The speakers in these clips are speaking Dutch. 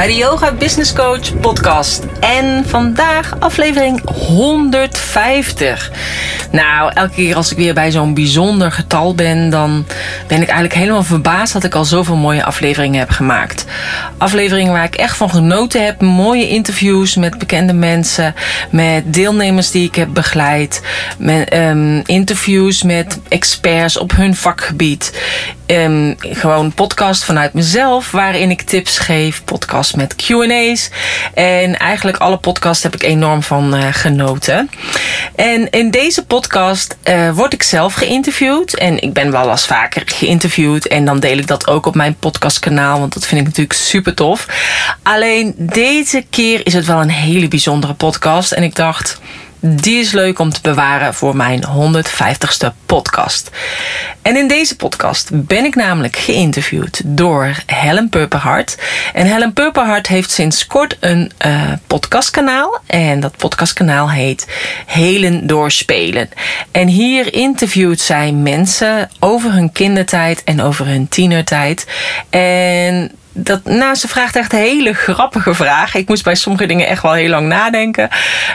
bij de Yoga Business Coach podcast. En vandaag aflevering 150. Nou, elke keer als ik weer bij zo'n bijzonder getal ben, dan ben ik eigenlijk helemaal verbaasd dat ik al zoveel mooie afleveringen heb gemaakt. Afleveringen waar ik echt van genoten heb. Mooie interviews met bekende mensen, met deelnemers die ik heb begeleid, um, interviews met experts op hun vakgebied. Um, gewoon podcast vanuit mezelf, waarin ik tips geef. Podcast met QA's. En eigenlijk alle podcasts heb ik enorm van uh, genoten. En in deze podcast uh, word ik zelf geïnterviewd. En ik ben wel eens vaker geïnterviewd. En dan deel ik dat ook op mijn podcastkanaal. Want dat vind ik natuurlijk super tof. Alleen deze keer is het wel een hele bijzondere podcast. En ik dacht die is leuk om te bewaren voor mijn 150ste podcast. En in deze podcast ben ik namelijk geïnterviewd door Helen Purperhart. En Helen Purperhart heeft sinds kort een uh, podcastkanaal. En dat podcastkanaal heet Helen Doorspelen. En hier interviewt zij mensen over hun kindertijd en over hun tienertijd. En dat, nou, ze vraagt echt hele grappige vragen. Ik moest bij sommige dingen echt wel heel lang nadenken.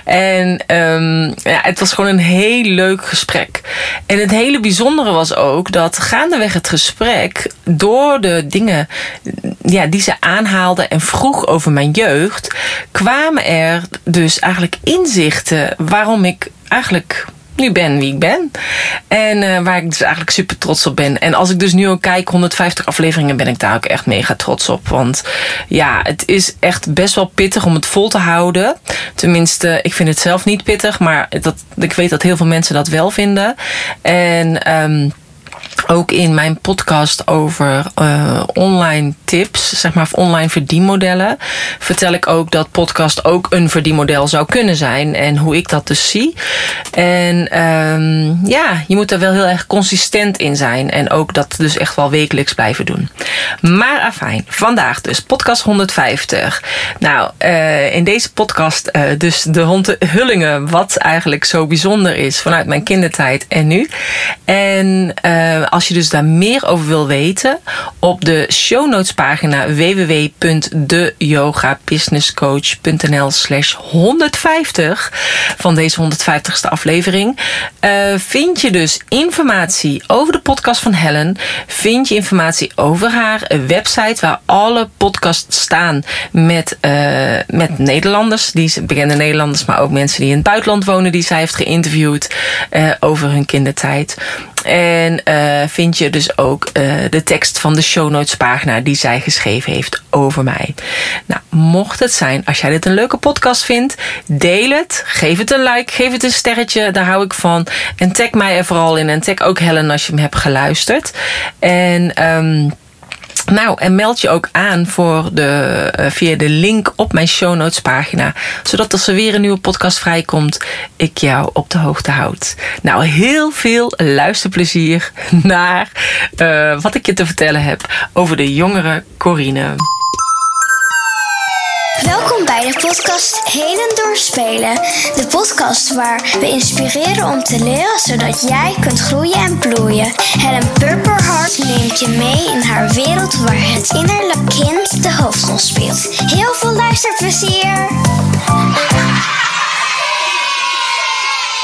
En um, ja, het was gewoon een heel leuk gesprek. En het hele bijzondere was ook dat gaandeweg het gesprek, door de dingen ja, die ze aanhaalde en vroeg over mijn jeugd, kwamen er dus eigenlijk inzichten waarom ik eigenlijk nu ben wie ik ben. En uh, waar ik dus eigenlijk super trots op ben. En als ik dus nu ook kijk, 150 afleveringen, ben ik daar ook echt mega trots op. Want ja, het is echt best wel pittig om het vol te houden. Tenminste, ik vind het zelf niet pittig, maar dat, ik weet dat heel veel mensen dat wel vinden. En um, ook in mijn podcast over uh, online tips, zeg maar, of online verdienmodellen, vertel ik ook dat podcast ook een verdienmodel zou kunnen zijn en hoe ik dat dus zie. En um, ja, je moet er wel heel erg consistent in zijn en ook dat dus echt wel wekelijks blijven doen. Maar afijn, vandaag dus podcast 150. Nou, uh, in deze podcast uh, dus de onthullingen wat eigenlijk zo bijzonder is vanuit mijn kindertijd en nu. En als je dus daar meer over wil weten, op de show notes pagina www.deyogabusinesscoach.nl slash 150 van deze 150ste aflevering uh, vind je dus informatie over de podcast van Helen. Vind je informatie over haar website waar alle podcasts staan met, uh, met Nederlanders, die bekende Nederlanders, maar ook mensen die in het buitenland wonen die zij heeft geïnterviewd uh, over hun kindertijd. En uh, vind je dus ook uh, de tekst van de show notes pagina die zij geschreven heeft over mij. Nou, mocht het zijn, als jij dit een leuke podcast vindt, deel het. Geef het een like, geef het een sterretje, daar hou ik van. En tag mij er vooral in en tag ook Helen als je hem hebt geluisterd. En um, nou, en meld je ook aan voor de, uh, via de link op mijn show notes pagina. Zodat als er weer een nieuwe podcast vrijkomt, ik jou op de hoogte houd. Nou, heel veel luisterplezier naar uh, wat ik je te vertellen heb over de jongere Corine. Welkom bij de podcast Heden Doorspelen. De podcast waar we inspireren om te leren zodat jij kunt groeien en bloeien. Helen Purperhart neemt je mee in haar wereld waar het innerlijk kind de hoofdrol speelt. Heel veel luisterplezier!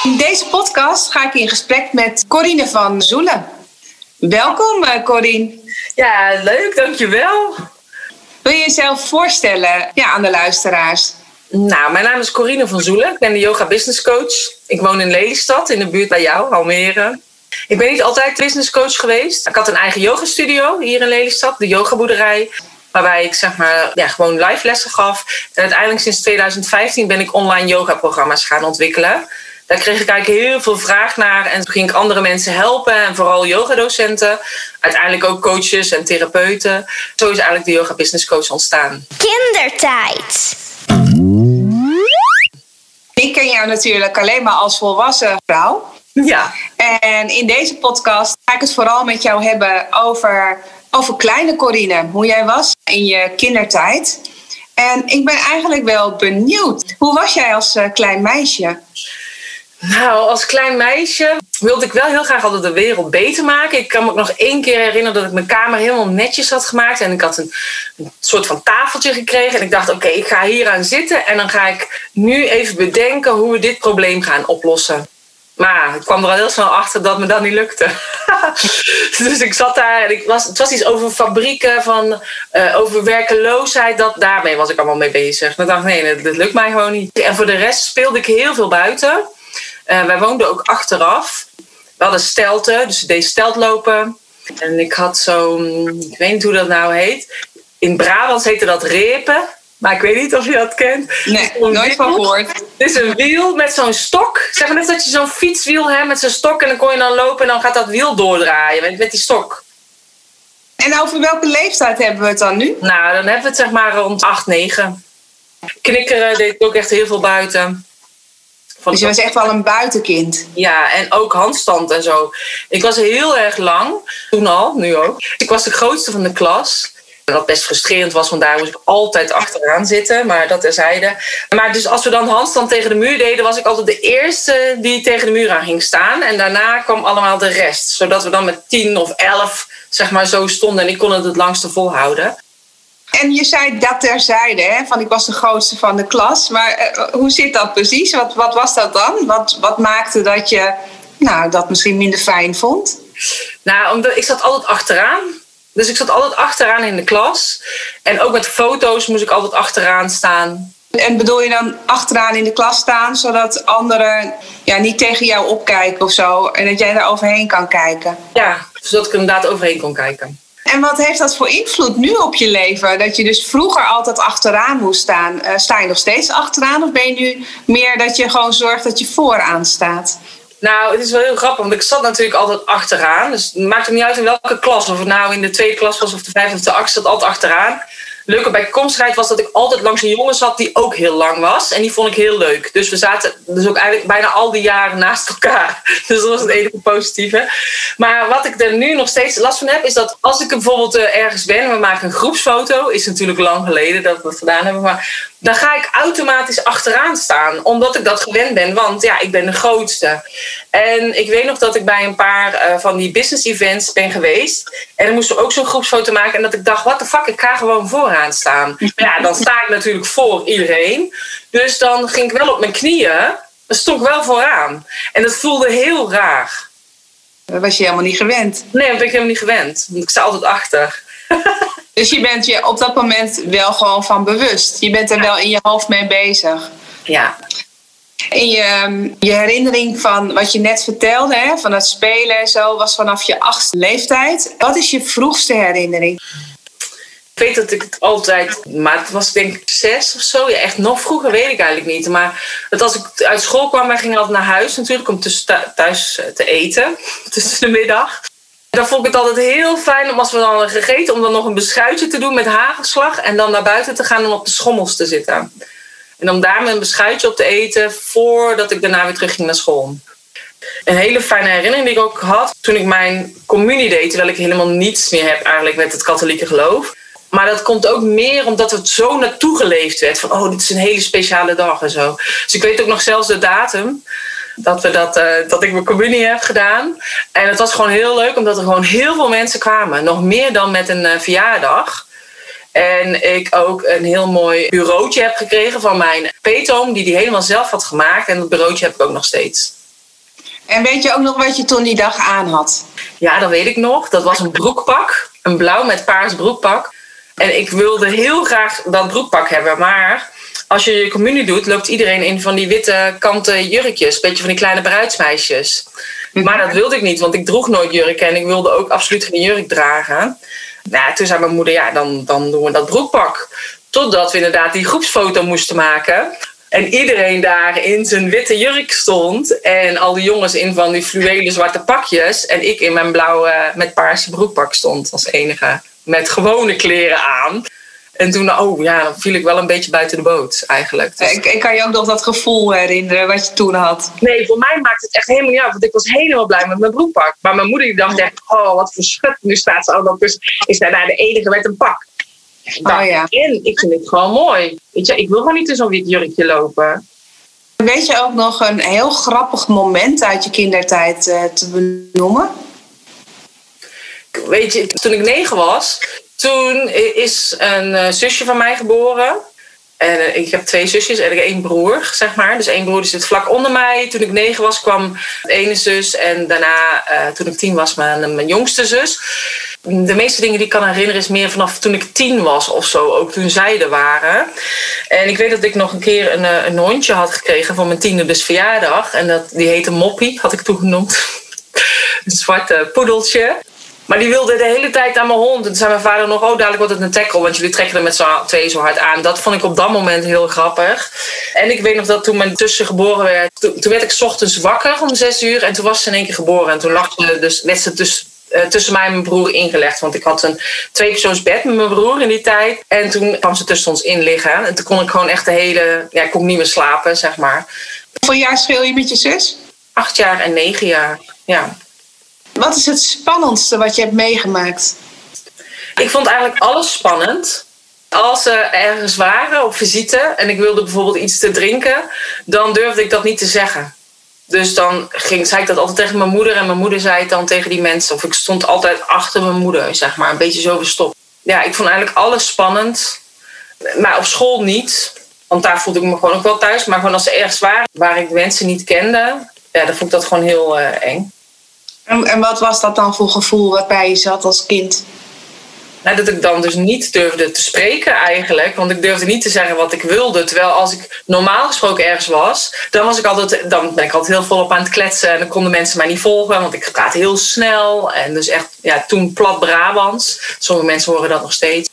In deze podcast ga ik in gesprek met Corine van Zoelen. Welkom, Corine. Ja, leuk, dankjewel. Wil je jezelf voorstellen ja, aan de luisteraars? Nou, mijn naam is Corine van Zoelen. Ik ben de yoga business coach. Ik woon in Lelystad, in de buurt bij jou, Almere. Ik ben niet altijd business coach geweest. Ik had een eigen yogastudio hier in Lelystad, de yogaboerderij. Waarbij ik zeg maar ja, gewoon live lessen gaf. En uiteindelijk sinds 2015 ben ik online yoga programma's gaan ontwikkelen. Daar kreeg ik eigenlijk heel veel vraag naar. En toen ging ik andere mensen helpen. En vooral yogadocenten. Uiteindelijk ook coaches en therapeuten. Zo is eigenlijk de Yoga Business Coach ontstaan. Kindertijd. Ik ken jou natuurlijk alleen maar als volwassen vrouw. Ja. En in deze podcast ga ik het vooral met jou hebben over, over kleine Corine. Hoe jij was in je kindertijd. En ik ben eigenlijk wel benieuwd. Hoe was jij als uh, klein meisje? Nou, als klein meisje wilde ik wel heel graag altijd de wereld beter maken. Ik kan me ook nog één keer herinneren dat ik mijn kamer helemaal netjes had gemaakt. En ik had een, een soort van tafeltje gekregen. En ik dacht, oké, ik ga hier aan zitten. En dan ga ik nu even bedenken hoe we dit probleem gaan oplossen. Maar ik kwam er al heel snel achter dat me dat niet lukte. dus ik zat daar en ik was, het was iets over fabrieken, van, uh, over werkeloosheid. Dat, daarmee was ik allemaal mee bezig. En ik dacht, nee, dat, lukt mij gewoon niet. En voor de rest speelde ik heel veel buiten. Uh, wij woonden ook achteraf. We hadden stelten, dus ik deed steltlopen. En ik had zo'n, ik weet niet hoe dat nou heet. In Brabant heette dat repen. Maar ik weet niet of je dat kent. Nee, nooit van gehoord. Het is een wiel met zo'n stok. Zeg maar net dat je zo'n fietswiel hebt met zo'n stok. En dan kon je dan lopen en dan gaat dat wiel doordraaien met, met die stok. En over welke leeftijd hebben we het dan nu? Nou, dan hebben we het zeg maar rond 8, 9. Knikkeren deed ik ook echt heel veel buiten. Van dus je was echt wel een buitenkind. Ja, en ook handstand en zo. Ik was heel erg lang, toen al, nu ook. Ik was de grootste van de klas. Wat best frustrerend was, want daar moest ik altijd achteraan zitten. Maar dat terzijde. Maar dus als we dan handstand tegen de muur deden, was ik altijd de eerste die tegen de muur aan ging staan. En daarna kwam allemaal de rest. Zodat we dan met tien of elf, zeg maar, zo stonden. En ik kon het het langste volhouden. En je zei dat terzijde, hè? van ik was de grootste van de klas. Maar uh, hoe zit dat precies? Wat, wat was dat dan? Wat, wat maakte dat je nou, dat misschien minder fijn vond? Nou, omdat ik zat altijd achteraan. Dus ik zat altijd achteraan in de klas. En ook met foto's moest ik altijd achteraan staan. En bedoel je dan achteraan in de klas staan, zodat anderen ja, niet tegen jou opkijken of zo. En dat jij daar overheen kan kijken? Ja, zodat ik inderdaad overheen kon kijken. En wat heeft dat voor invloed nu op je leven? Dat je dus vroeger altijd achteraan moest staan. Uh, sta je nog steeds achteraan of ben je nu meer dat je gewoon zorgt dat je vooraan staat? Nou, het is wel heel grappig, want ik zat natuurlijk altijd achteraan. Dus het maakt niet uit in welke klas. Of het nou in de tweede klas was of de vijfde of de achtste, zat altijd achteraan. Leuke bijkomstigheid was dat ik altijd langs een jongen zat die ook heel lang was. En die vond ik heel leuk. Dus we zaten dus ook eigenlijk bijna al die jaren naast elkaar. Dus dat was het enige positieve. Maar wat ik er nu nog steeds last van heb, is dat als ik bijvoorbeeld eh, ergens ben en we maken een groepsfoto, is natuurlijk lang geleden dat we dat gedaan hebben. Maar dan ga ik automatisch achteraan staan. Omdat ik dat gewend ben, want ja, ik ben de grootste. En ik weet nog dat ik bij een paar uh, van die business events ben geweest. En dan moesten we ook zo'n groepsfoto maken. En dat ik dacht, wat de fuck, ik ga gewoon vooraan staan. Maar ja, dan sta ik natuurlijk voor iedereen. Dus dan ging ik wel op mijn knieën. Dan stond ik wel vooraan. En dat voelde heel raar. Dat was je helemaal niet gewend. Nee, dat ben ik helemaal niet gewend. Want ik sta altijd achter. Dus je bent je op dat moment wel gewoon van bewust. Je bent er wel in je hoofd mee bezig. Ja. In je, je herinnering van wat je net vertelde, hè, van het spelen en zo, was vanaf je achtste leeftijd. Wat is je vroegste herinnering? Ik weet dat ik het altijd, maar het was denk ik zes of zo. Ja, echt nog vroeger weet ik eigenlijk niet. Maar dat als ik uit school kwam, wij gingen altijd naar huis natuurlijk om thuis te eten. Tussen de middag. Dan vond ik het altijd heel fijn om als we dan hadden gegeten, om dan nog een beschuitje te doen met hagelslag. En dan naar buiten te gaan om op de schommels te zitten. En om daar een beschuitje op te eten voordat ik daarna weer terug ging naar school. Een hele fijne herinnering die ik ook had toen ik mijn communie deed, terwijl ik helemaal niets meer heb eigenlijk met het katholieke geloof. Maar dat komt ook meer omdat het zo naartoe geleefd werd. Van, oh, dit is een hele speciale dag en zo. Dus ik weet ook nog zelfs de datum dat, we dat, uh, dat ik mijn communie heb gedaan. En het was gewoon heel leuk, omdat er gewoon heel veel mensen kwamen. Nog meer dan met een uh, verjaardag. En ik ook een heel mooi bureautje heb gekregen van mijn peetoom, die die helemaal zelf had gemaakt. En dat bureautje heb ik ook nog steeds. En weet je ook nog wat je toen die dag aan had? Ja, dat weet ik nog. Dat was een broekpak. Een blauw met paars broekpak. En ik wilde heel graag dat broekpak hebben, maar als je je communie doet, loopt iedereen in van die witte kanten jurkjes. Een beetje van die kleine bruidsmeisjes. Maar dat wilde ik niet, want ik droeg nooit jurken en ik wilde ook absoluut geen jurk dragen. Nou, toen zei mijn moeder, ja, dan, dan doen we dat broekpak. Totdat we inderdaad die groepsfoto moesten maken. En iedereen daar in zijn witte jurk stond. En al die jongens in van die fluwelen zwarte pakjes. En ik in mijn blauwe met paarse broekpak stond als enige. Met gewone kleren aan. En toen, oh ja, dan viel ik wel een beetje buiten de boot eigenlijk. Dus... Ik, ik, kan je ook nog dat gevoel herinneren wat je toen had. Nee, voor mij maakt het echt helemaal niet uit. Want ik was helemaal blij met mijn broekpak. Maar mijn moeder die dacht echt, oh wat voor schut. Nu staat ze allemaal tussen. Is daar nou de enige met een pak. oh, ja. En ik vind het gewoon mooi. Weet je, ik wil gewoon niet in zo'n wit jurkje lopen. Weet je ook nog een heel grappig moment uit je kindertijd uh, te benoemen? Weet je, toen ik negen was, toen is een uh, zusje van mij geboren. En uh, ik heb twee zusjes en één broer, zeg maar. Dus één broer zit vlak onder mij. Toen ik negen was, kwam de ene zus. En daarna, toen ik tien was, mijn, mijn jongste zus de meeste dingen die ik kan herinneren is meer vanaf toen ik tien was of zo. Ook toen zij er waren. En ik weet dat ik nog een keer een, een hondje had gekregen voor mijn tiende dus verjaardag. En dat, die heette Moppie, had ik toen genoemd. een zwarte poedeltje. Maar die wilde de hele tijd aan mijn hond. En toen zei mijn vader nog, oh dadelijk wordt het een tackle. Want jullie trekken er met z'n twee zo hard aan. Dat vond ik op dat moment heel grappig. En ik weet nog dat toen mijn tussen geboren werd. Toen, werd ik ochtends wakker om zes uur. En toen was ze in één keer geboren. En toen lag ze dus, werd ze dus uh, tussen mij en mijn broer ingelegd. Want ik had een tweepersoonsbed met mijn broer in die tijd. En toen kwam ze tussen ons in liggen. En toen kon ik gewoon echt de hele... Ja, ik kon niet meer slapen, zeg maar. Hoeveel jaar scheel je met je zus? Acht jaar en negen jaar, ja. Wat is het spannendste wat je hebt meegemaakt? Ik vond eigenlijk alles spannend. Als ze ergens waren op visite en ik wilde bijvoorbeeld iets te drinken, dan durfde ik dat niet te zeggen. Dus dan ging, zei ik dat altijd tegen mijn moeder. En mijn moeder zei het dan tegen die mensen. Of ik stond altijd achter mijn moeder, zeg maar. Een beetje zo verstopt. Ja, ik vond eigenlijk alles spannend. Maar op school niet. Want daar voelde ik me gewoon ook wel thuis. Maar gewoon als ze ergens waren waar ik mensen niet kende. Ja, dan vond ik dat gewoon heel uh, eng. En, en wat was dat dan voor gevoel wat bij je zat als kind? Nou, dat ik dan dus niet durfde te spreken eigenlijk. Want ik durfde niet te zeggen wat ik wilde. Terwijl als ik normaal gesproken ergens was, dan, was ik altijd, dan ben ik altijd heel volop aan het kletsen. En dan konden mensen mij niet volgen, want ik praat heel snel. En dus echt, ja, toen plat Brabants. Sommige mensen horen dat nog steeds.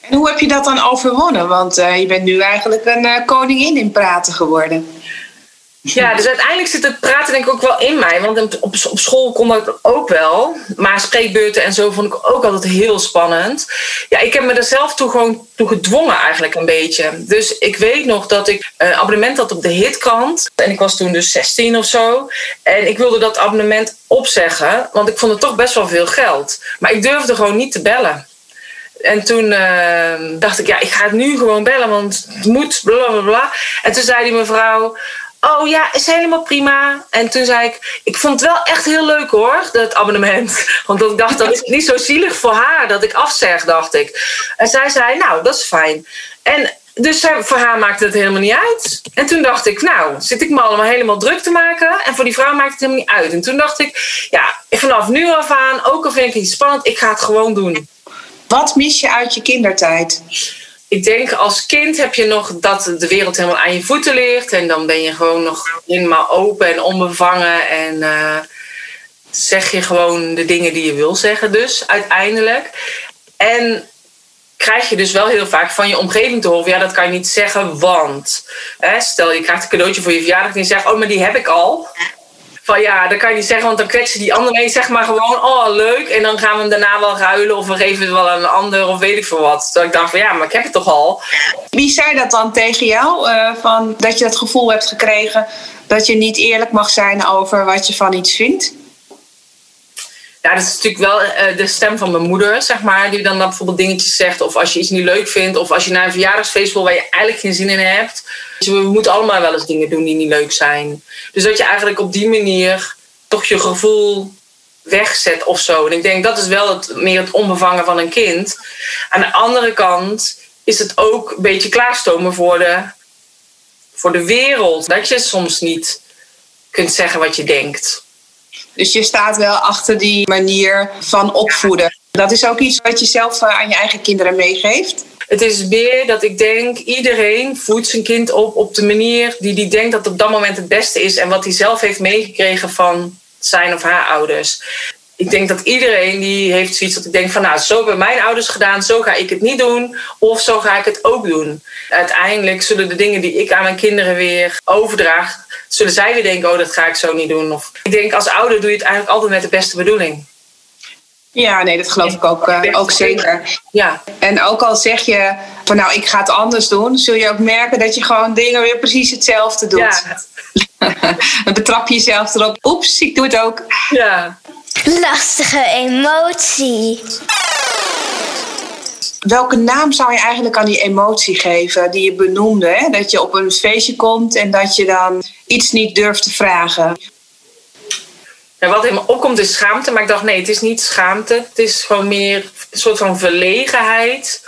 En hoe heb je dat dan overwonnen? Want uh, je bent nu eigenlijk een uh, koningin in praten geworden. Ja, dus uiteindelijk zit het praten denk ik ook wel in mij. Want op, op school kon dat ook wel. Maar spreekbeurten en zo vond ik ook altijd heel spannend. Ja, ik heb me er zelf toe gewoon toe gedwongen eigenlijk een beetje. Dus ik weet nog dat ik een abonnement had op de hitkant. En ik was toen dus 16 of zo. En ik wilde dat abonnement opzeggen. Want ik vond het toch best wel veel geld. Maar ik durfde gewoon niet te bellen. En toen uh, dacht ik, ja, ik ga het nu gewoon bellen, want het moet, bla bla bla. En toen zei die mevrouw, Oh ja, is helemaal prima. En toen zei ik, ik vond het wel echt heel leuk hoor, dat abonnement. Want ik dacht, dat is niet zo zielig voor haar dat ik afzeg, dacht ik. En zij zei, nou, dat is fijn. En dus voor haar maakte het helemaal niet uit. En toen dacht ik, nou, zit ik me allemaal helemaal druk te maken. En voor die vrouw maakt het helemaal niet uit. En toen dacht ik, ja, vanaf nu af aan, ook al vind ik het spannend, ik ga het gewoon doen. Wat mis je uit je kindertijd? Ik denk als kind heb je nog dat de wereld helemaal aan je voeten ligt. En dan ben je gewoon nog helemaal open en onbevangen. En uh, zeg je gewoon de dingen die je wil zeggen, dus uiteindelijk. En krijg je dus wel heel vaak van je omgeving te horen: ja, dat kan je niet zeggen, want. Hè, stel je krijgt een cadeautje voor je verjaardag en je zegt: oh, maar die heb ik al van ja, dat kan je niet zeggen, want dan kwetsen die andere zeg maar gewoon, oh leuk. En dan gaan we hem daarna wel ruilen of we geven het wel aan een ander of weet ik veel wat. Dat ik dacht van ja, maar ik heb het toch al. Wie zei dat dan tegen jou? Uh, van, dat je het gevoel hebt gekregen dat je niet eerlijk mag zijn over wat je van iets vindt? Ja, dat is natuurlijk wel uh, de stem van mijn moeder, zeg maar. Die dan, dan bijvoorbeeld dingetjes zegt. Of als je iets niet leuk vindt. Of als je naar een verjaardagsfeest wil waar je eigenlijk geen zin in hebt. Dus we moeten allemaal wel eens dingen doen die niet leuk zijn. Dus dat je eigenlijk op die manier toch je gevoel wegzet of zo. En ik denk dat is wel het, meer het onbevangen van een kind. Aan de andere kant is het ook een beetje klaarstomen voor de, voor de wereld. Dat je soms niet kunt zeggen wat je denkt. Dus je staat wel achter die manier van opvoeden. Dat is ook iets wat je zelf eh, aan je eigen kinderen meegeeft. Het is meer dat ik denk, iedereen voedt zijn kind op op de manier die die denkt dat op dat moment het beste is en wat hij zelf heeft meegekregen van zijn of haar ouders. Ik denk dat iedereen die heeft zoiets dat ik denk van nou, zo hebben mijn ouders gedaan, zo ga ik het niet doen of zo ga ik het ook doen. Uiteindelijk zullen de dingen die ik aan mijn kinderen weer overdraag, zullen zij weer denken, oh dat ga ik zo niet doen. Of ik denk als ouder doe je het eigenlijk altijd met de beste bedoeling. Ja, nee, dat geloof ik ook, uh, ook zeker. Ja. En ook al zeg je van nou, ik ga het anders doen, zul je ook merken dat je gewoon dingen weer precies hetzelfde doet. Ja. Dan betrap je jezelf erop. Oeps, ik doe het ook. Ja. Lastige emotie. Welke naam zou je eigenlijk aan die emotie geven die je benoemde? Hè? Dat je op een feestje komt en dat je dan iets niet durft te vragen. Ja, wat in me opkomt is schaamte, maar ik dacht nee, het is niet schaamte. Het is gewoon meer een soort van verlegenheid.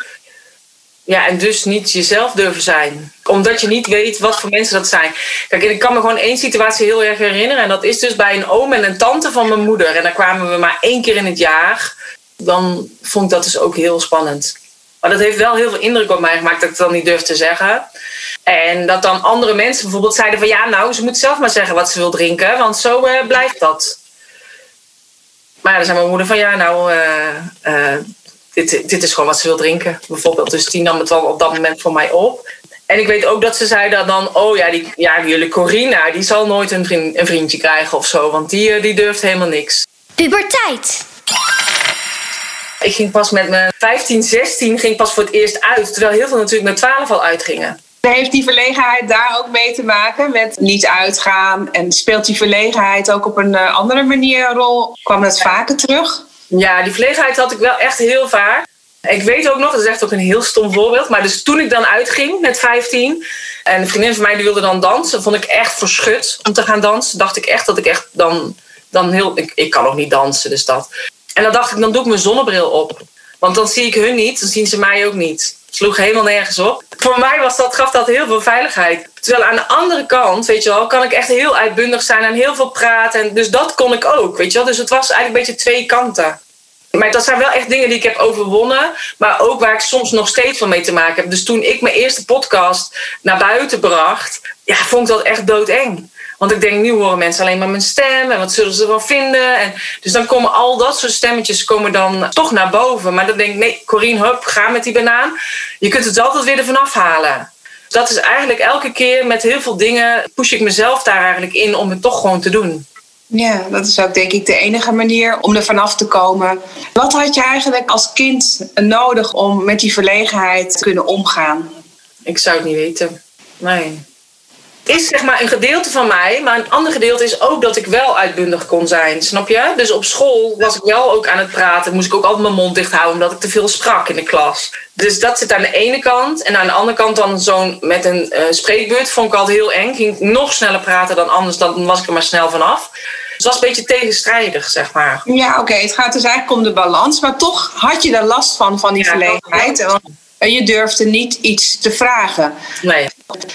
Ja, en dus niet jezelf durven zijn. Omdat je niet weet wat voor mensen dat zijn. Kijk, ik kan me gewoon één situatie heel erg herinneren. En dat is dus bij een oom en een tante van mijn moeder. En daar kwamen we maar één keer in het jaar. Dan vond ik dat dus ook heel spannend. Maar dat heeft wel heel veel indruk op mij gemaakt dat ik het dan niet durf te zeggen. En dat dan andere mensen bijvoorbeeld zeiden van ja, nou, ze moet zelf maar zeggen wat ze wil drinken, want zo uh, blijft dat. Maar ja, dan zei mijn moeder van ja, nou, uh, uh, dit, dit is gewoon wat ze wil drinken, bijvoorbeeld. Dus die nam het wel op dat moment voor mij op. En ik weet ook dat ze zeiden dan, oh ja, die, ja jullie Corina, die zal nooit een, vriend, een vriendje krijgen of zo, want die, die durft helemaal niks. Puberteit. Ik ging pas met mijn 15, 16 ging pas voor het eerst uit. Terwijl heel veel natuurlijk met 12 al uitgingen. Heeft die verlegenheid daar ook mee te maken met niet uitgaan? En speelt die verlegenheid ook op een andere manier een rol? Kwam dat vaker terug? Ja, die verlegenheid had ik wel echt heel vaak. Ik weet ook nog, dat is echt ook een heel stom voorbeeld. Maar dus toen ik dan uitging met 15. En een vriendin van mij die wilde dan dansen. Vond ik echt verschut om te gaan dansen. Dacht ik echt dat ik echt dan, dan heel. Ik, ik kan ook niet dansen, dus dat. En dan dacht ik, dan doe ik mijn zonnebril op. Want dan zie ik hun niet, dan zien ze mij ook niet. Sloeg helemaal nergens op. Voor mij was dat, gaf dat heel veel veiligheid. Terwijl aan de andere kant, weet je wel, kan ik echt heel uitbundig zijn en heel veel praten. En dus dat kon ik ook, weet je wel. Dus het was eigenlijk een beetje twee kanten. Maar dat zijn wel echt dingen die ik heb overwonnen. Maar ook waar ik soms nog steeds van mee te maken heb. Dus toen ik mijn eerste podcast naar buiten bracht, ja, vond ik dat echt doodeng. Want ik denk, nu horen mensen alleen maar mijn stem en wat zullen ze ervan vinden. En dus dan komen al dat soort stemmetjes komen dan toch naar boven. Maar dan denk ik, nee, Corine, hup, ga met die banaan. Je kunt het altijd weer ervan afhalen. Dat is eigenlijk elke keer met heel veel dingen push ik mezelf daar eigenlijk in om het toch gewoon te doen. Ja, dat is ook denk ik de enige manier om er vanaf te komen. Wat had je eigenlijk als kind nodig om met die verlegenheid te kunnen omgaan? Ik zou het niet weten. Nee is zeg maar een gedeelte van mij, maar een ander gedeelte is ook dat ik wel uitbundig kon zijn, snap je? Dus op school was ik wel ook aan het praten, moest ik ook altijd mijn mond dicht houden omdat ik te veel sprak in de klas. Dus dat zit aan de ene kant. En aan de andere kant dan zo'n met een uh, spreekbeurt vond ik altijd heel eng. Ging nog sneller praten dan anders, dan was ik er maar snel vanaf. Dus het was een beetje tegenstrijdig, zeg maar. Ja, oké. Het gaat dus eigenlijk om de balans. Maar toch had je er last van, van die ja, verlegenheid. En je durfde niet iets te vragen. Nee.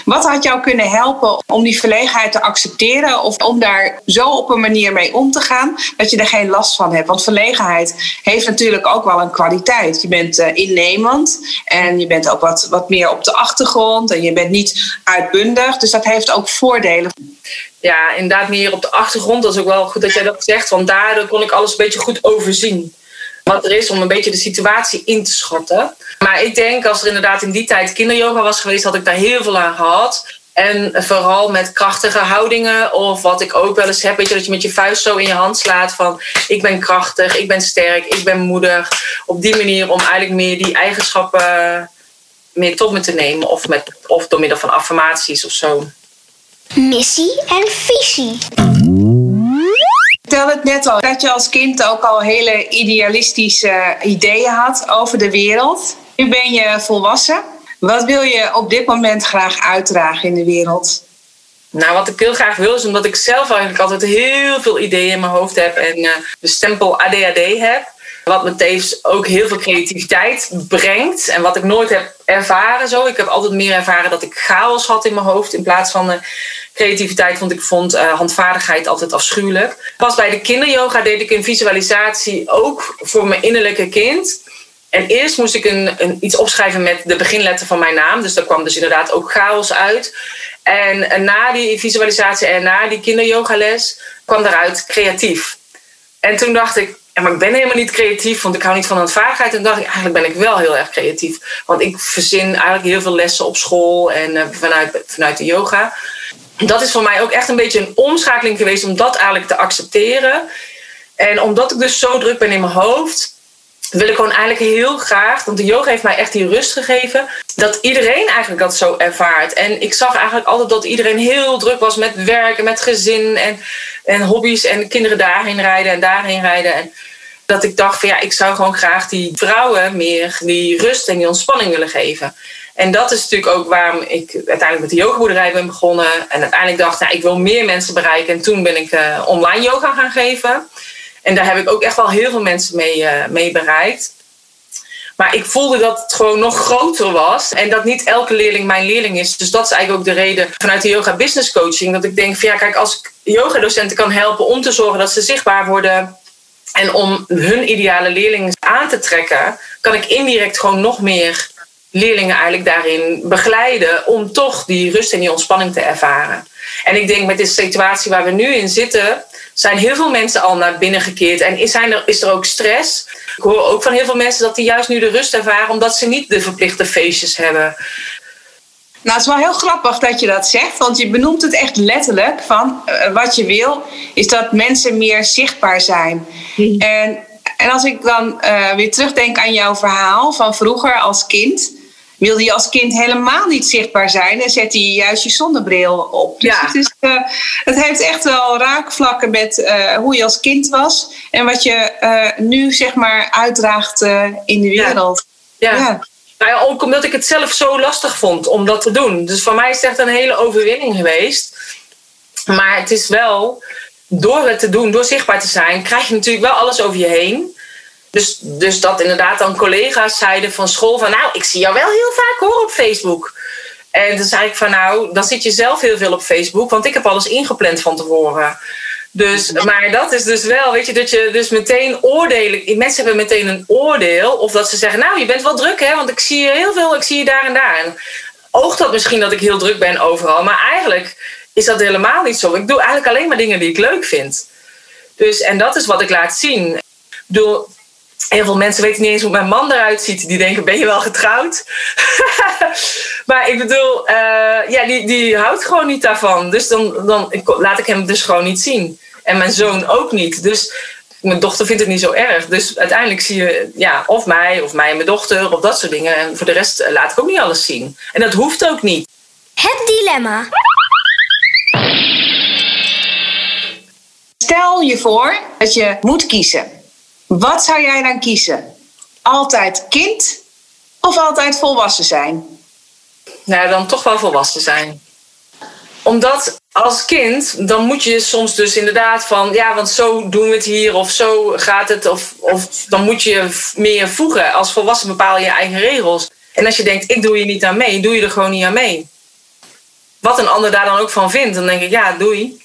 Wat had jou kunnen helpen om die verlegenheid te accepteren of om daar zo op een manier mee om te gaan dat je er geen last van hebt? Want verlegenheid heeft natuurlijk ook wel een kwaliteit. Je bent uh, innemend en je bent ook wat, wat meer op de achtergrond en je bent niet uitbundig. Dus dat heeft ook voordelen. Ja, inderdaad meer op de achtergrond. Dat is ook wel goed dat jij dat zegt, want daardoor kon ik alles een beetje goed overzien wat er is om een beetje de situatie in te schatten. Maar ik denk als er inderdaad in die tijd kinderyoga was geweest, had ik daar heel veel aan gehad. En vooral met krachtige houdingen. Of wat ik ook wel eens heb, weet je, dat je met je vuist zo in je hand slaat van ik ben krachtig, ik ben sterk, ik ben moedig. Op die manier om eigenlijk meer die eigenschappen meer tot me te nemen. Of, met, of door middel van affirmaties of zo. Missie en visie vertelde het net al, dat je als kind ook al hele idealistische ideeën had over de wereld. Nu ben je volwassen. Wat wil je op dit moment graag uitdragen in de wereld? Nou, wat ik heel graag wil is omdat ik zelf eigenlijk altijd heel veel ideeën in mijn hoofd heb en uh, de stempel ADHD heb. Wat me tevens ook heel veel creativiteit brengt. En wat ik nooit heb ervaren zo. Ik heb altijd meer ervaren dat ik chaos had in mijn hoofd. In plaats van uh, creativiteit. Want ik vond uh, handvaardigheid altijd afschuwelijk. Pas bij de kinderyoga deed ik een visualisatie ook voor mijn innerlijke kind. En eerst moest ik een, iets opschrijven met de beginletter van mijn naam. Dus daar kwam dus inderdaad ook chaos uit. En, na die visualisatie en na die kinderyogales kwam daaruit creatief. En toen dacht ik, maar ik ben helemaal niet creatief, want ik hou niet van handvaardigheid. En dacht ik, eigenlijk ben ik wel heel erg creatief. Want ik verzin eigenlijk heel veel lessen op school en uh, vanuit, vanuit de yoga. Dat is voor mij ook echt een beetje een omschakeling geweest om dat eigenlijk te accepteren. En omdat ik dus zo druk ben in mijn hoofd, wil ik gewoon eigenlijk heel graag, want de yoga heeft mij echt die rust gegeven, dat iedereen eigenlijk dat zo ervaart. En ik zag eigenlijk altijd dat iedereen heel druk was met werk en met gezin en, en hobby's en kinderen daarheen rijden en daarheen rijden. En dat ik dacht van ja, ik zou gewoon graag die vrouwen meer die rust en die ontspanning willen geven. En dat is natuurlijk ook waarom ik uiteindelijk met de yogaboerderij ben begonnen. En uiteindelijk dacht, nou, ik wil meer mensen bereiken. En toen ben ik uh, online yoga gaan geven. En daar heb ik ook echt wel heel veel mensen mee, uh, mee bereikt. Maar ik voelde dat het gewoon nog groter was. En dat niet elke leerling mijn leerling is. Dus dat is eigenlijk ook de reden vanuit de yoga business coaching. Dat ik denk van ja, kijk, als ik yogadocenten kan helpen om te zorgen dat ze zichtbaar worden. En om hun ideale leerlingen aan te trekken, kan ik indirect gewoon nog meer leerlingen eigenlijk daarin begeleiden om toch die rust en die ontspanning te ervaren. En ik denk met de situatie waar we nu in zitten, zijn heel veel mensen al naar binnen gekeerd en is, zijn er, is er ook stress. Ik hoor ook van heel veel mensen dat die juist nu de rust ervaren omdat ze niet de verplichte feestjes hebben. Nou, het is wel heel grappig dat je dat zegt, want je benoemt het echt letterlijk van uh, wat je wil, is dat mensen meer zichtbaar zijn. Mm. En, en als ik dan uh, weer terugdenk aan jouw verhaal van vroeger als kind, wilde je als kind helemaal niet zichtbaar zijn en zette je juist je zonnebril op. Dus ja. het, is, uh, het heeft echt wel raakvlakken met uh, hoe je als kind was en wat je uh, nu zeg maar uitdraagt in de wereld. Ja. ja. ja. Nou ja, ook omdat ik het zelf zo lastig vond om dat te doen. Dus voor mij is het echt een hele overwinning geweest. Maar het is wel, door het te doen, door zichtbaar te zijn, krijg je natuurlijk wel alles over je heen. Dus, dus dat inderdaad dan collega's zeiden van school van... nou, ik zie jou wel heel vaak hoor op Facebook. En toen zei ik van nou, dan zit je zelf heel veel op Facebook... want ik heb alles ingepland van tevoren. Dus, maar dat is dus wel, weet je, dat je dus meteen oordelen... Mensen hebben meteen een oordeel. Of dat ze zeggen, nou, je bent wel druk hè... want ik zie je heel veel, ik zie je daar en daar. En oogt dat misschien dat ik heel druk ben overal. Maar eigenlijk is dat helemaal niet zo. Ik doe eigenlijk alleen maar dingen die ik leuk vind. Dus, en dat is wat ik laat zien. Ik bedoel, Heel veel mensen weten niet eens hoe mijn man eruit ziet. Die denken, ben je wel getrouwd? maar ik bedoel, uh, ja, die, die houdt gewoon niet daarvan. Dus dan, dan laat ik hem dus gewoon niet zien. En mijn zoon ook niet. Dus mijn dochter vindt het niet zo erg. Dus uiteindelijk zie je ja, of mij, of mij en mijn dochter, of dat soort dingen. En voor de rest eh, laat ik ook niet alles zien. En dat hoeft ook niet. Het dilemma. Stel je voor dat je moet kiezen. Wat zou jij dan kiezen? Altijd kind of altijd volwassen zijn? Nou, dan toch wel volwassen zijn. Omdat als kind, dan moet je soms dus inderdaad van, ja, want zo doen we het hier of zo gaat het. Of, of dan moet je meer voegen. Als volwassen bepaal je je eigen regels. En als je denkt, ik doe hier niet aan mee, doe je er gewoon niet aan mee. Wat een ander daar dan ook van vindt, dan denk ik, ja, doei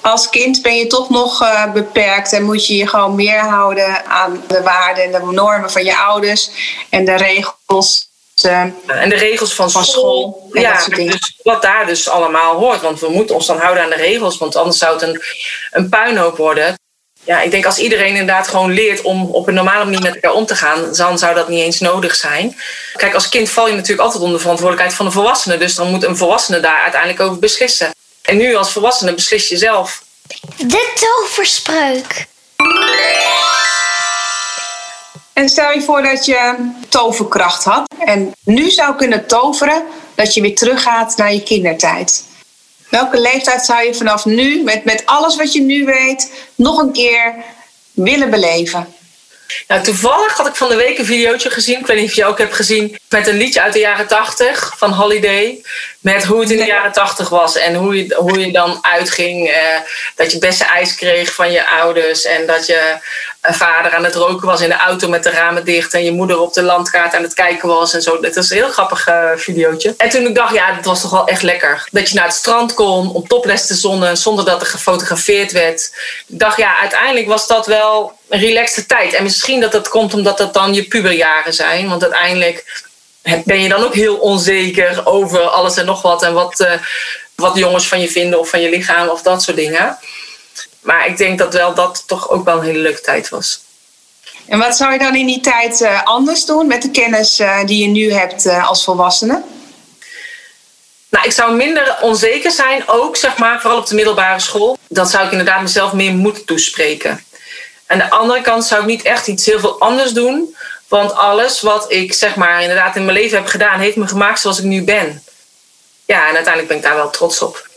als kind ben je toch nog uh, beperkt en moet je je gewoon meer houden aan de waarden en de normen van je ouders en de regels. Uh, en de regels van, van school. school ja, dus wat daar dus allemaal hoort. Want we moeten ons dan houden aan de regels, want anders zou het een, een puinhoop worden. Ja, ik denk als iedereen inderdaad gewoon leert om op een normale manier met elkaar om te gaan, dan zou dat niet eens nodig zijn. Kijk, als kind val je natuurlijk altijd onder de verantwoordelijkheid van de volwassene. Dus dan moet een volwassene daar uiteindelijk over beslissen. En nu als volwassene beslis je zelf. De toverspreuk. En stel je voor dat je toverkracht had en nu zou kunnen toveren dat je weer teruggaat naar je kindertijd. Welke leeftijd zou je vanaf nu, met, met alles wat je nu weet, nog een keer willen beleven? Nou, toevallig had ik van de week een videootje gezien. Ik weet niet of je ook hebt gezien. Met een liedje uit de jaren 80 van Holiday. Met hoe het in de jaren 80 was. En hoe je, hoe je dan uitging. Eh, dat je beste ijs kreeg van je ouders. En dat je vader aan het roken was in de auto met de ramen dicht. En je moeder op de landkaart aan het kijken was. En zo. Dat was een heel grappig uh, videootje. En toen ik dacht, ja, dat was toch wel echt lekker. Dat je naar het strand kon om topless te zonnen. Zonder dat er gefotografeerd werd. Ik dacht, ja, uiteindelijk was dat wel een relaxte tijd. En misschien dat dat komt omdat dat dan je puberjaren zijn. Want uiteindelijk ben je dan ook heel onzeker over alles en nog wat. En wat, uh, wat jongens van je vinden of van je lichaam of dat soort dingen. Maar ik denk dat wel dat toch ook wel een hele leuke tijd was. En wat zou je dan in die tijd uh, anders doen met de kennis uh, die je nu hebt als volwassene? Nou, ik zou minder onzeker zijn, ook zeg maar, vooral op de middelbare school. Dat zou ik inderdaad mezelf meer moeten toespreken. Aan de andere kant zou ik niet echt iets heel veel anders doen. Want alles wat ik zeg maar inderdaad in mijn leven heb gedaan, heeft me gemaakt zoals ik nu ben. Ja, en uiteindelijk ben ik daar wel trots op.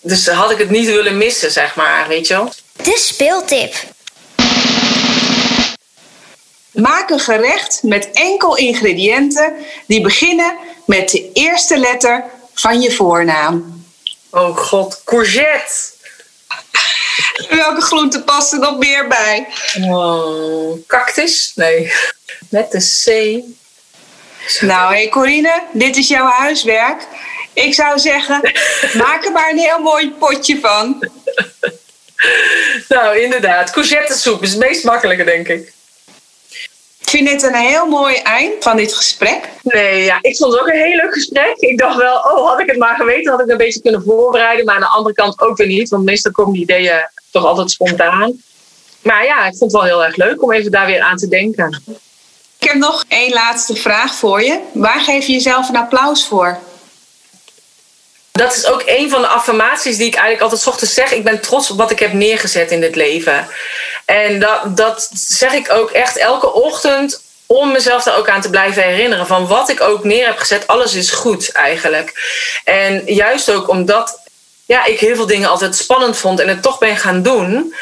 Dus had ik het niet willen missen, zeg maar, weet je wel. De speeltip. Maak een gerecht met enkel ingrediënten die beginnen met de eerste letter van je voornaam. Oh god, courgette. Welke groente past er nog meer bij? Oh, cactus? Nee. Met de C. Nou, hé Corine, dit is jouw huiswerk. Ik zou zeggen, maak er maar een heel mooi potje van. Nou, inderdaad. Courgettesoep is het meest makkelijke, denk ik. Ik vind dit een heel mooi eind van dit gesprek. Nee, ja, ik vond het ook een heel leuk gesprek. Ik dacht wel, oh, had ik het maar geweten, had ik het een beetje kunnen voorbereiden. Maar aan de andere kant ook weer niet, want meestal komen die ideeën toch altijd spontaan. Maar ja, ik vond het wel heel erg leuk om even daar weer aan te denken. Ik heb nog één laatste vraag voor je. Waar geef je jezelf een applaus voor? Dat is ook een van de affirmaties die ik eigenlijk altijd ochtends zeg. Ik ben trots op wat ik heb neergezet in dit leven. En dat, dat zeg ik ook echt elke ochtend om mezelf daar ook aan te blijven herinneren. Van wat ik ook neer heb gezet, alles is goed eigenlijk. En juist ook omdat ja, ik heel veel dingen altijd spannend vond en het toch ben gaan doen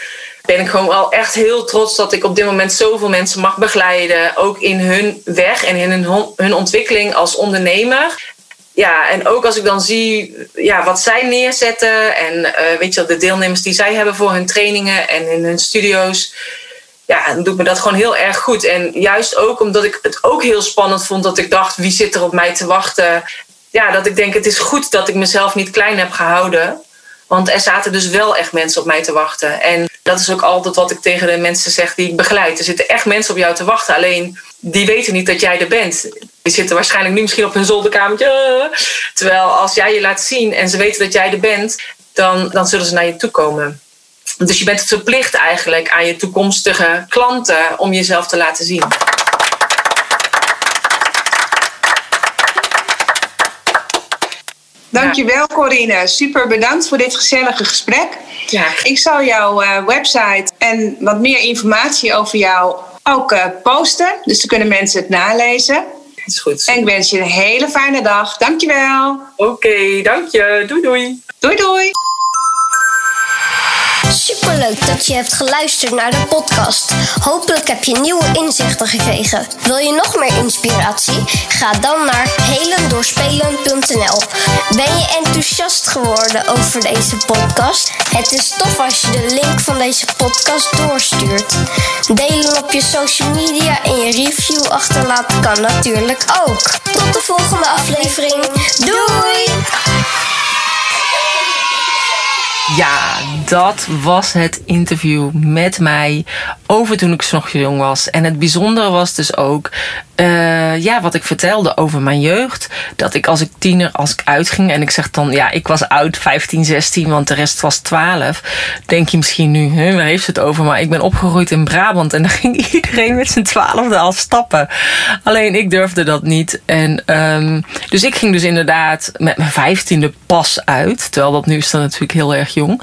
ben ik gewoon wel echt heel trots dat ik op dit moment zoveel mensen mag begeleiden. Ook in hun weg en in hun, hun ontwikkeling als ondernemer ja, en ook als ik dan zie ja, wat zij neerzetten en uh, weet je, de deelnemers die zij hebben voor hun trainingen en in hun studio's, ja, dan doet me dat gewoon heel erg goed. En juist ook omdat ik het ook heel spannend vond dat ik dacht, wie zit er op mij te wachten? Ja, dat ik denk, het is goed dat ik mezelf niet klein heb gehouden. Want er zaten dus wel echt mensen op mij te wachten. En dat is ook altijd wat ik tegen de mensen zeg die ik begeleid. Er zitten echt mensen op jou te wachten. Alleen die weten niet dat jij er bent. Die zitten waarschijnlijk nu misschien op hun zolderkamertje. Terwijl als jij je laat zien en ze weten dat jij er bent, dan, dan zullen ze naar je toe komen. Dus je bent verplicht eigenlijk aan je toekomstige klanten om jezelf te laten zien. Dankjewel Corine. Super bedankt voor dit gezellige gesprek. Ja. Ik zal jouw uh, website en wat meer informatie over jou ook uh, posten. Dus dan kunnen mensen het nalezen. Is goed. En ik wens je een hele fijne dag. Dankjewel. Oké, okay, dank je. Doei doei. Doei doei. Superleuk dat je hebt geluisterd naar de podcast. Hopelijk heb je nieuwe inzichten gekregen. Wil je nog meer inspiratie? Ga dan naar helendoorspelen.nl. Ben je enthousiast geworden over deze podcast? Het is tof als je de link van deze podcast doorstuurt. Delen op je social media en je review achterlaten kan natuurlijk ook. Tot de volgende aflevering. Doei! Ja, dat was het interview met mij over toen ik nog jong was. En het bijzondere was dus ook, uh, ja, wat ik vertelde over mijn jeugd. Dat ik als ik tiener, als ik uitging en ik zeg dan, ja, ik was oud, 15, 16, want de rest was 12. Denk je misschien nu, hè, waar heeft ze het over? Maar ik ben opgegroeid in Brabant en daar ging iedereen met zijn twaalfde al stappen. Alleen ik durfde dat niet. En um, dus ik ging dus inderdaad met mijn vijftiende pas uit. Terwijl dat nu is dan natuurlijk heel erg jong.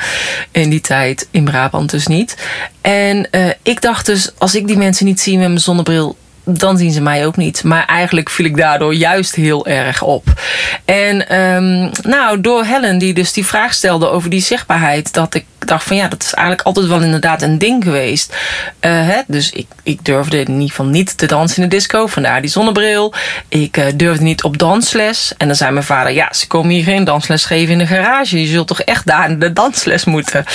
In die tijd in Brabant dus niet. En uh, ik dacht dus, als ik die mensen niet zie met mijn zonnebril dan zien ze mij ook niet. Maar eigenlijk viel ik daardoor juist heel erg op. En um, nou, door Helen, die dus die vraag stelde over die zichtbaarheid, dat ik dacht van ja, dat is eigenlijk altijd wel inderdaad een ding geweest. Uh, hè? Dus ik, ik durfde in ieder geval niet te dansen in de disco, vandaar die zonnebril. Ik uh, durfde niet op dansles. En dan zei mijn vader, ja, ze komen hier geen dansles geven in de garage. Je zult toch echt daar de dansles moeten.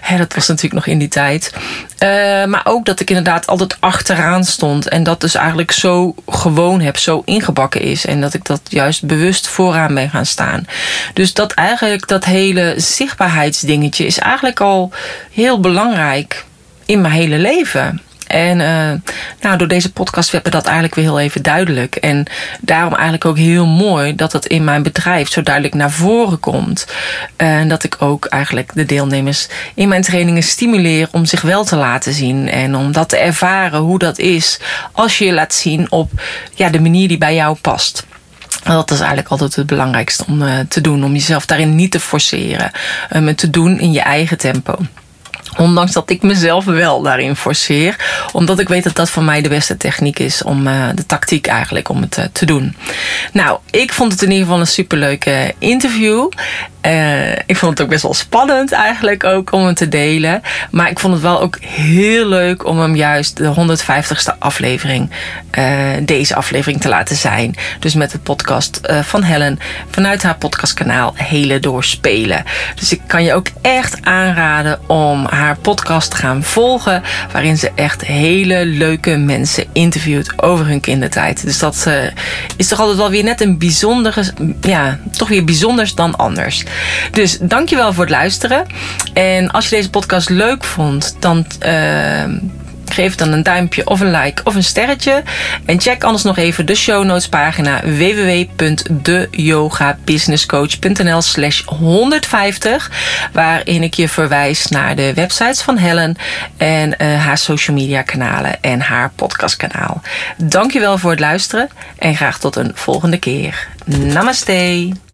Hè, dat was natuurlijk nog in die tijd. Uh, maar ook dat ik inderdaad altijd achteraan stond. En dat dus eigenlijk zo gewoon heb, zo ingebakken is. En dat ik dat juist bewust vooraan ben gaan staan. Dus dat eigenlijk dat hele zichtbaarheidsdingetje is eigenlijk al heel belangrijk in mijn hele leven. En uh, nou, door deze podcast werd me dat eigenlijk weer heel even duidelijk. En daarom eigenlijk ook heel mooi dat het in mijn bedrijf zo duidelijk naar voren komt. En dat ik ook eigenlijk de deelnemers in mijn trainingen stimuleer om zich wel te laten zien. En om dat te ervaren hoe dat is als je je laat zien op ja, de manier die bij jou past. Dat is eigenlijk altijd het belangrijkste om uh, te doen. Om jezelf daarin niet te forceren. Um, te doen in je eigen tempo Ondanks dat ik mezelf wel daarin forceer. Omdat ik weet dat dat voor mij de beste techniek is om uh, de tactiek eigenlijk om het uh, te doen. Nou, ik vond het in ieder geval een superleuke interview. Uh, ik vond het ook best wel spannend eigenlijk ook om het te delen. Maar ik vond het wel ook heel leuk om hem juist de 150ste aflevering, deze aflevering te laten zijn. Dus met de podcast van Helen vanuit haar podcastkanaal Hele Doorspelen. Dus ik kan je ook echt aanraden om haar podcast te gaan volgen. Waarin ze echt hele leuke mensen interviewt over hun kindertijd. Dus dat uh, is toch altijd wel weer net een bijzondere, ja, toch weer bijzonders dan anders. Dus dankjewel voor het luisteren. En als je deze podcast leuk vond, dan. Uh, Geef dan een duimpje of een like of een sterretje. En check anders nog even de show notes pagina www.deyogabusinesscoach.nl slash 150. Waarin ik je verwijs naar de websites van Helen en uh, haar social media kanalen en haar podcastkanaal. Dankjewel voor het luisteren en graag tot een volgende keer. Namaste.